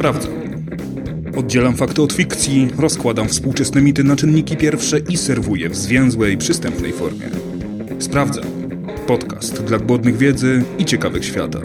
Sprawdzam. Oddzielam fakty od fikcji, rozkładam współczesne mity na czynniki pierwsze i serwuję w zwięzłej, przystępnej formie. Sprawdzam. Podcast dla głodnych wiedzy i ciekawych świata.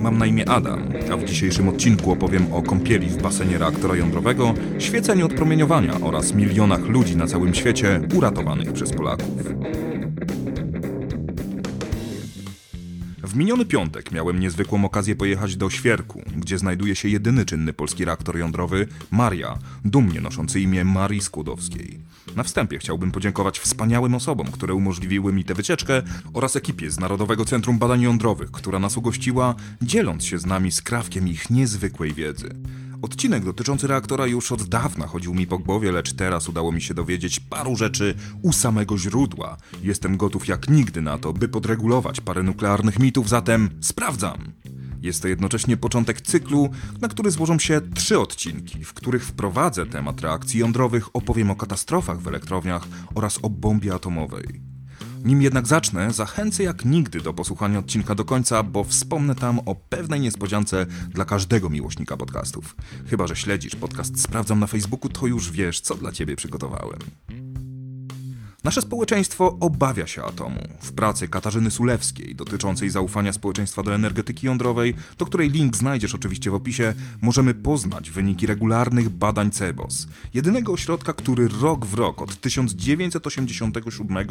Mam na imię Adam, a w dzisiejszym odcinku opowiem o kąpieli w basenie reaktora jądrowego, świeceniu od promieniowania oraz milionach ludzi na całym świecie uratowanych przez Polaków. W miniony piątek miałem niezwykłą okazję pojechać do Świerku, gdzie znajduje się jedyny czynny polski reaktor jądrowy Maria, dumnie noszący imię Marii Skłodowskiej. Na wstępie chciałbym podziękować wspaniałym osobom, które umożliwiły mi tę wycieczkę oraz ekipie z Narodowego Centrum Badań Jądrowych, która nas ugościła, dzieląc się z nami skrawkiem ich niezwykłej wiedzy. Odcinek dotyczący reaktora już od dawna chodził mi po głowie, lecz teraz udało mi się dowiedzieć paru rzeczy u samego źródła. Jestem gotów jak nigdy na to, by podregulować parę nuklearnych mitów, zatem sprawdzam! Jest to jednocześnie początek cyklu, na który złożą się trzy odcinki, w których wprowadzę temat reakcji jądrowych, opowiem o katastrofach w elektrowniach oraz o bombie atomowej. Nim jednak zacznę, zachęcę jak nigdy do posłuchania odcinka do końca, bo wspomnę tam o pewnej niespodziance dla każdego miłośnika podcastów. Chyba, że śledzisz podcast Sprawdzam na Facebooku, to już wiesz, co dla ciebie przygotowałem. Nasze społeczeństwo obawia się atomu. W pracy Katarzyny Sulewskiej dotyczącej zaufania społeczeństwa do energetyki jądrowej, do której link znajdziesz oczywiście w opisie, możemy poznać wyniki regularnych badań CEBOS, jedynego ośrodka, który rok w rok od 1987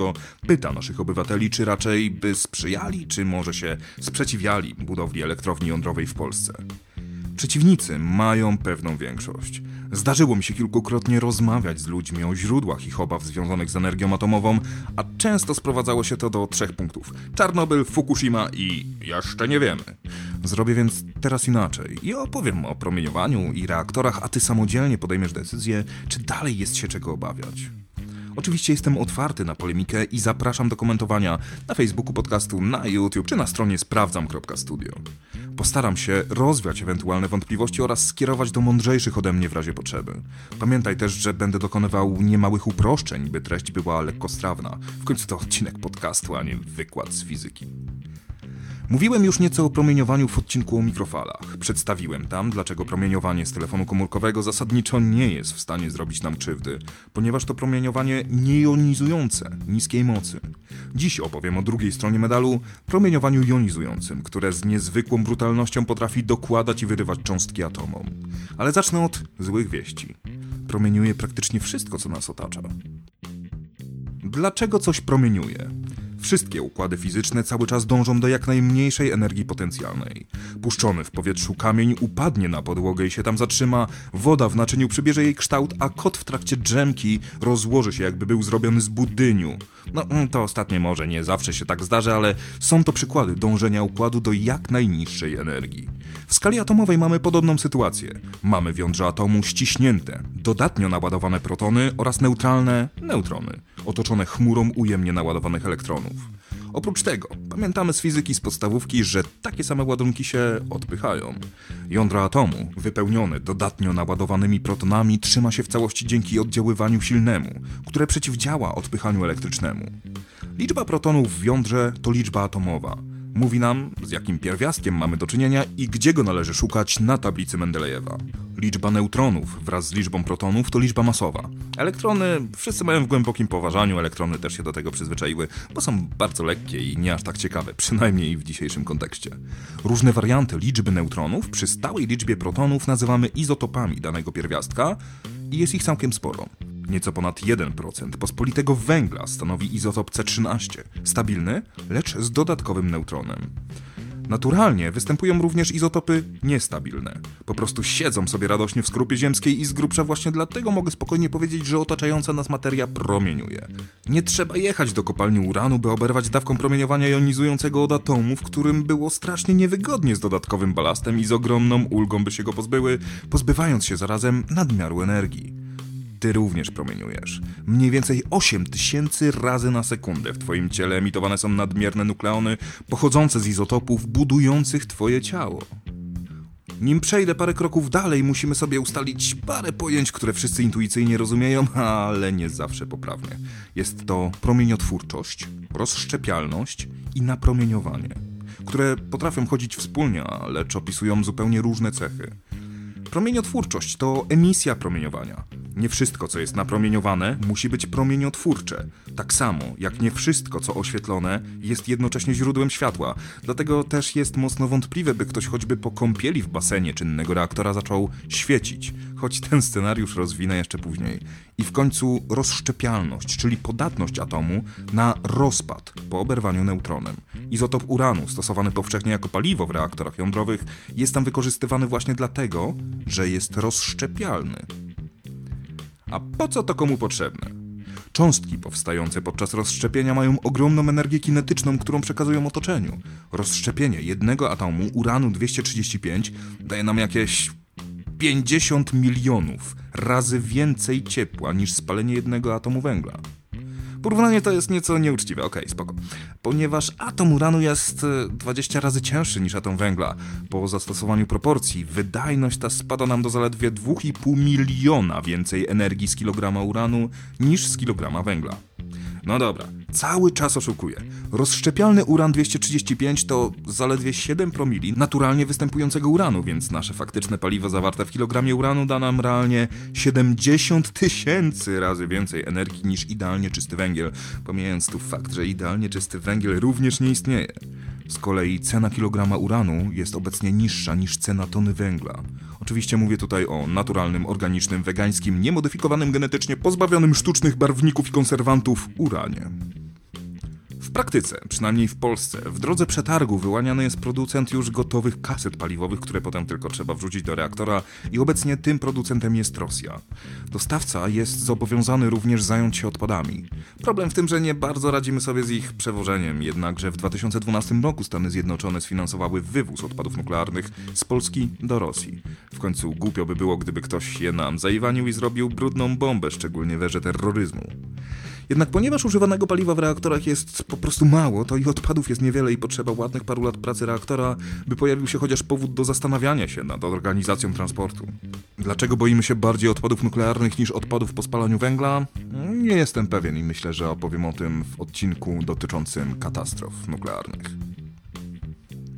pyta naszych obywateli, czy raczej by sprzyjali, czy może się sprzeciwiali budowli elektrowni jądrowej w Polsce. Przeciwnicy mają pewną większość. Zdarzyło mi się kilkukrotnie rozmawiać z ludźmi o źródłach ich obaw związanych z energią atomową, a często sprowadzało się to do trzech punktów: Czarnobyl, Fukushima i jeszcze nie wiemy. Zrobię więc teraz inaczej i opowiem o promieniowaniu i reaktorach, a ty samodzielnie podejmiesz decyzję, czy dalej jest się czego obawiać. Oczywiście jestem otwarty na polemikę i zapraszam do komentowania na Facebooku podcastu, na YouTube czy na stronie sprawdzam.studio. Postaram się rozwiać ewentualne wątpliwości oraz skierować do mądrzejszych ode mnie w razie potrzeby. Pamiętaj też, że będę dokonywał niemałych uproszczeń, by treść była lekkostrawna. W końcu to odcinek podcastu, a nie wykład z fizyki. Mówiłem już nieco o promieniowaniu w odcinku o mikrofalach. Przedstawiłem tam, dlaczego promieniowanie z telefonu komórkowego zasadniczo nie jest w stanie zrobić nam krzywdy, ponieważ to promieniowanie niejonizujące, niskiej mocy. Dziś opowiem o drugiej stronie medalu, promieniowaniu jonizującym, które z niezwykłą brutalnością potrafi dokładać i wyrywać cząstki atomom. Ale zacznę od złych wieści. Promieniuje praktycznie wszystko, co nas otacza. Dlaczego coś promieniuje? Wszystkie układy fizyczne cały czas dążą do jak najmniejszej energii potencjalnej. Puszczony w powietrzu kamień upadnie na podłogę i się tam zatrzyma, woda w naczyniu przybierze jej kształt, a kot w trakcie drzemki rozłoży się jakby był zrobiony z budyniu. No, mm, to ostatnie może nie zawsze się tak zdarzy, ale są to przykłady dążenia układu do jak najniższej energii. W skali atomowej mamy podobną sytuację. Mamy jądrze atomu ściśnięte, dodatnio naładowane protony oraz neutralne neutrony, otoczone chmurą ujemnie naładowanych elektronów. Oprócz tego, pamiętamy z fizyki z podstawówki, że takie same ładunki się odpychają. Jądro atomu, wypełnione dodatnio naładowanymi protonami, trzyma się w całości dzięki oddziaływaniu silnemu, które przeciwdziała odpychaniu elektrycznemu. Liczba protonów w jądrze to liczba atomowa. Mówi nam, z jakim pierwiastkiem mamy do czynienia i gdzie go należy szukać na tablicy Mendelejewa. Liczba neutronów wraz z liczbą protonów to liczba masowa. Elektrony wszyscy mają w głębokim poważaniu, elektrony też się do tego przyzwyczaiły, bo są bardzo lekkie i nie aż tak ciekawe, przynajmniej w dzisiejszym kontekście. Różne warianty liczby neutronów przy stałej liczbie protonów nazywamy izotopami danego pierwiastka i jest ich całkiem sporo. Nieco ponad 1% pospolitego węgla stanowi izotop C13, stabilny, lecz z dodatkowym neutronem. Naturalnie występują również izotopy niestabilne. Po prostu siedzą sobie radośnie w skorupie ziemskiej i z grubsza właśnie dlatego mogę spokojnie powiedzieć, że otaczająca nas materia promieniuje. Nie trzeba jechać do kopalni uranu, by oberwać dawką promieniowania jonizującego od atomu, w którym było strasznie niewygodnie z dodatkowym balastem i z ogromną ulgą by się go pozbyły, pozbywając się zarazem nadmiaru energii ty również promieniujesz. Mniej więcej 8000 razy na sekundę w twoim ciele emitowane są nadmierne nukleony pochodzące z izotopów budujących twoje ciało. Nim przejdę parę kroków dalej, musimy sobie ustalić parę pojęć, które wszyscy intuicyjnie rozumieją, ale nie zawsze poprawnie. Jest to promieniotwórczość, rozszczepialność i napromieniowanie, które potrafią chodzić wspólnie, lecz opisują zupełnie różne cechy. Promieniotwórczość to emisja promieniowania. Nie wszystko, co jest napromieniowane, musi być promieniotwórcze. Tak samo, jak nie wszystko, co oświetlone, jest jednocześnie źródłem światła. Dlatego też jest mocno wątpliwe, by ktoś choćby po kąpieli w basenie czynnego reaktora zaczął świecić, choć ten scenariusz rozwinę jeszcze później. I w końcu rozszczepialność, czyli podatność atomu na rozpad po oberwaniu neutronem. Izotop uranu, stosowany powszechnie jako paliwo w reaktorach jądrowych, jest tam wykorzystywany właśnie dlatego, że jest rozszczepialny. A po co to komu potrzebne? Cząstki powstające podczas rozszczepienia mają ogromną energię kinetyczną, którą przekazują otoczeniu. Rozszczepienie jednego atomu uranu 235 daje nam jakieś 50 milionów razy więcej ciepła niż spalenie jednego atomu węgla. Porównanie to jest nieco nieuczciwe, okej, okay, spoko. Ponieważ atom uranu jest 20 e, razy cięższy niż atom węgla. Po zastosowaniu proporcji wydajność ta spada nam do zaledwie 2,5 miliona więcej energii z kilograma uranu niż z kilograma węgla. No dobra, cały czas oszukuję. Rozszczepialny uran 235 to zaledwie 7 promili naturalnie występującego uranu, więc nasze faktyczne paliwo zawarte w kilogramie uranu da nam realnie 70 tysięcy razy więcej energii niż idealnie czysty węgiel, pomijając tu fakt, że idealnie czysty węgiel również nie istnieje. Z kolei cena kilograma uranu jest obecnie niższa niż cena tony węgla. Oczywiście mówię tutaj o naturalnym, organicznym, wegańskim, niemodyfikowanym genetycznie, pozbawionym sztucznych barwników i konserwantów uranie. W praktyce, przynajmniej w Polsce, w drodze przetargu wyłaniany jest producent już gotowych kaset paliwowych, które potem tylko trzeba wrzucić do reaktora i obecnie tym producentem jest Rosja. Dostawca jest zobowiązany również zająć się odpadami. Problem w tym, że nie bardzo radzimy sobie z ich przewożeniem, jednakże w 2012 roku Stany Zjednoczone sfinansowały wywóz odpadów nuklearnych z Polski do Rosji. W końcu głupio by było, gdyby ktoś je nam zaiwanił i zrobił brudną bombę, szczególnie w erze terroryzmu. Jednak ponieważ używanego paliwa w reaktorach jest po prostu mało, to i odpadów jest niewiele i potrzeba ładnych paru lat pracy reaktora, by pojawił się chociaż powód do zastanawiania się nad organizacją transportu. Dlaczego boimy się bardziej odpadów nuklearnych niż odpadów po spalaniu węgla? Nie jestem pewien i myślę, że opowiem o tym w odcinku dotyczącym katastrof nuklearnych.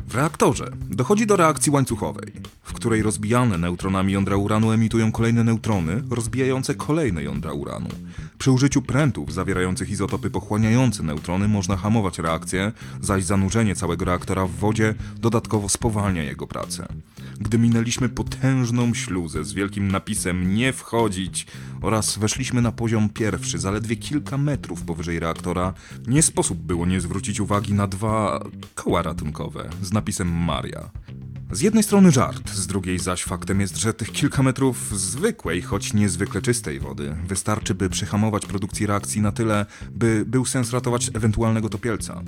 W reaktorze dochodzi do reakcji łańcuchowej, w której rozbijane neutronami jądra uranu emitują kolejne neutrony rozbijające kolejne jądra uranu. Przy użyciu prętów zawierających izotopy pochłaniające neutrony można hamować reakcję, zaś zanurzenie całego reaktora w wodzie dodatkowo spowalnia jego pracę. Gdy minęliśmy potężną śluzę z wielkim napisem nie wchodzić oraz weszliśmy na poziom pierwszy, zaledwie kilka metrów powyżej reaktora, nie sposób było nie zwrócić uwagi na dwa koła ratunkowe z napisem Maria. Z jednej strony żart, z drugiej zaś faktem jest, że tych kilka metrów zwykłej, choć niezwykle czystej wody wystarczy, by przyhamować produkcję reakcji na tyle, by był sens ratować ewentualnego topielca.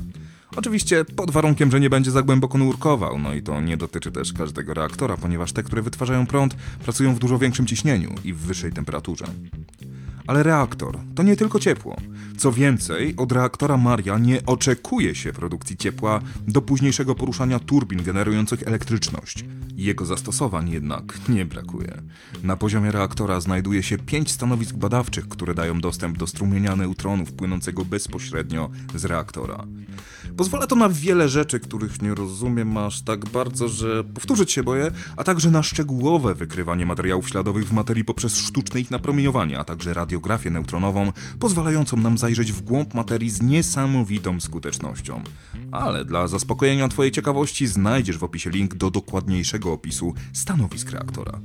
Oczywiście pod warunkiem, że nie będzie za głęboko nurkował, no i to nie dotyczy też każdego reaktora, ponieważ te, które wytwarzają prąd, pracują w dużo większym ciśnieniu i w wyższej temperaturze. Ale reaktor to nie tylko ciepło. Co więcej, od reaktora Maria nie oczekuje się produkcji ciepła do późniejszego poruszania turbin generujących elektryczność. Jego zastosowań jednak nie brakuje. Na poziomie reaktora znajduje się pięć stanowisk badawczych, które dają dostęp do strumienia neutronów płynącego bezpośrednio z reaktora. Pozwala to na wiele rzeczy, których nie rozumiem aż tak bardzo, że powtórzyć się boję, a także na szczegółowe wykrywanie materiałów śladowych w materii poprzez sztuczne ich napromieniowanie, a także radiografię neutronową, pozwalającą nam zajrzeć w głąb materii z niesamowitą skutecznością. Ale dla zaspokojenia Twojej ciekawości znajdziesz w opisie link do dokładniejszego opisu stanowisk reaktora.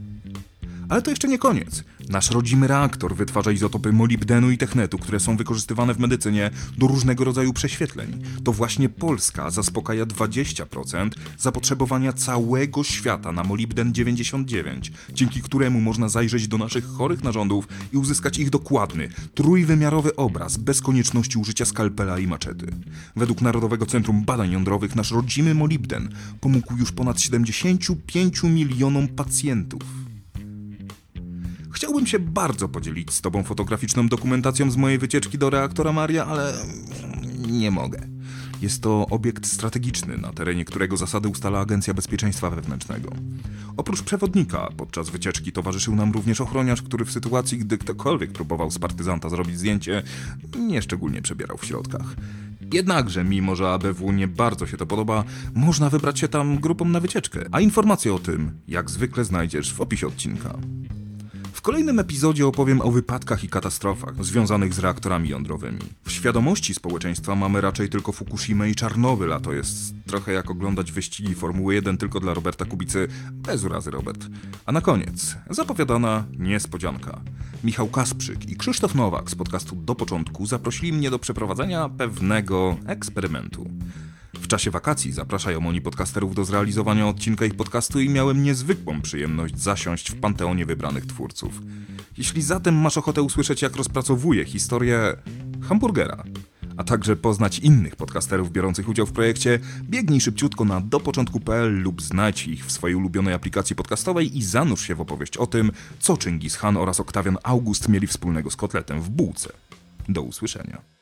Ale to jeszcze nie koniec. Nasz rodzimy reaktor wytwarza izotopy molibdenu i technetu, które są wykorzystywane w medycynie do różnego rodzaju prześwietleń. To właśnie Polska zaspokaja 20% zapotrzebowania całego świata na molibden 99, dzięki któremu można zajrzeć do naszych chorych narządów i uzyskać ich dokładny, trójwymiarowy obraz bez konieczności użycia skalpela i maczety. Według Narodowego Centrum Badań Jądrowych nasz rodzimy molibden pomógł już ponad 75 milionom pacjentów. Chciałbym się bardzo podzielić z Tobą fotograficzną dokumentacją z mojej wycieczki do reaktora Maria, ale nie mogę. Jest to obiekt strategiczny, na terenie którego zasady ustala Agencja Bezpieczeństwa Wewnętrznego. Oprócz przewodnika, podczas wycieczki towarzyszył nam również ochroniarz, który w sytuacji, gdy ktokolwiek próbował z partyzanta zrobić zdjęcie, nieszczególnie przebierał w środkach. Jednakże, mimo że ABW nie bardzo się to podoba, można wybrać się tam grupą na wycieczkę. A informacje o tym, jak zwykle znajdziesz w opisie odcinka. Kolejnym epizodzie opowiem o wypadkach i katastrofach związanych z reaktorami jądrowymi. W świadomości społeczeństwa mamy raczej tylko Fukushimę i Czarnobyl, a to jest trochę jak oglądać wyścigi Formuły 1 tylko dla Roberta Kubicy, bez urazy Robert. A na koniec, zapowiadana niespodzianka. Michał Kasprzyk i Krzysztof Nowak z podcastu Do Początku zaprosili mnie do przeprowadzenia pewnego eksperymentu. W czasie wakacji zapraszają oni podcasterów do zrealizowania odcinka ich podcastu i miałem niezwykłą przyjemność zasiąść w panteonie wybranych twórców. Jeśli zatem masz ochotę usłyszeć, jak rozpracowuję historię hamburgera, a także poznać innych podcasterów biorących udział w projekcie, biegnij szybciutko na dopoczątku.pl lub znajdź ich w swojej ulubionej aplikacji podcastowej i zanurz się w opowieść o tym, co Chingis Khan oraz Oktawian August mieli wspólnego z kotletem w bułce. Do usłyszenia.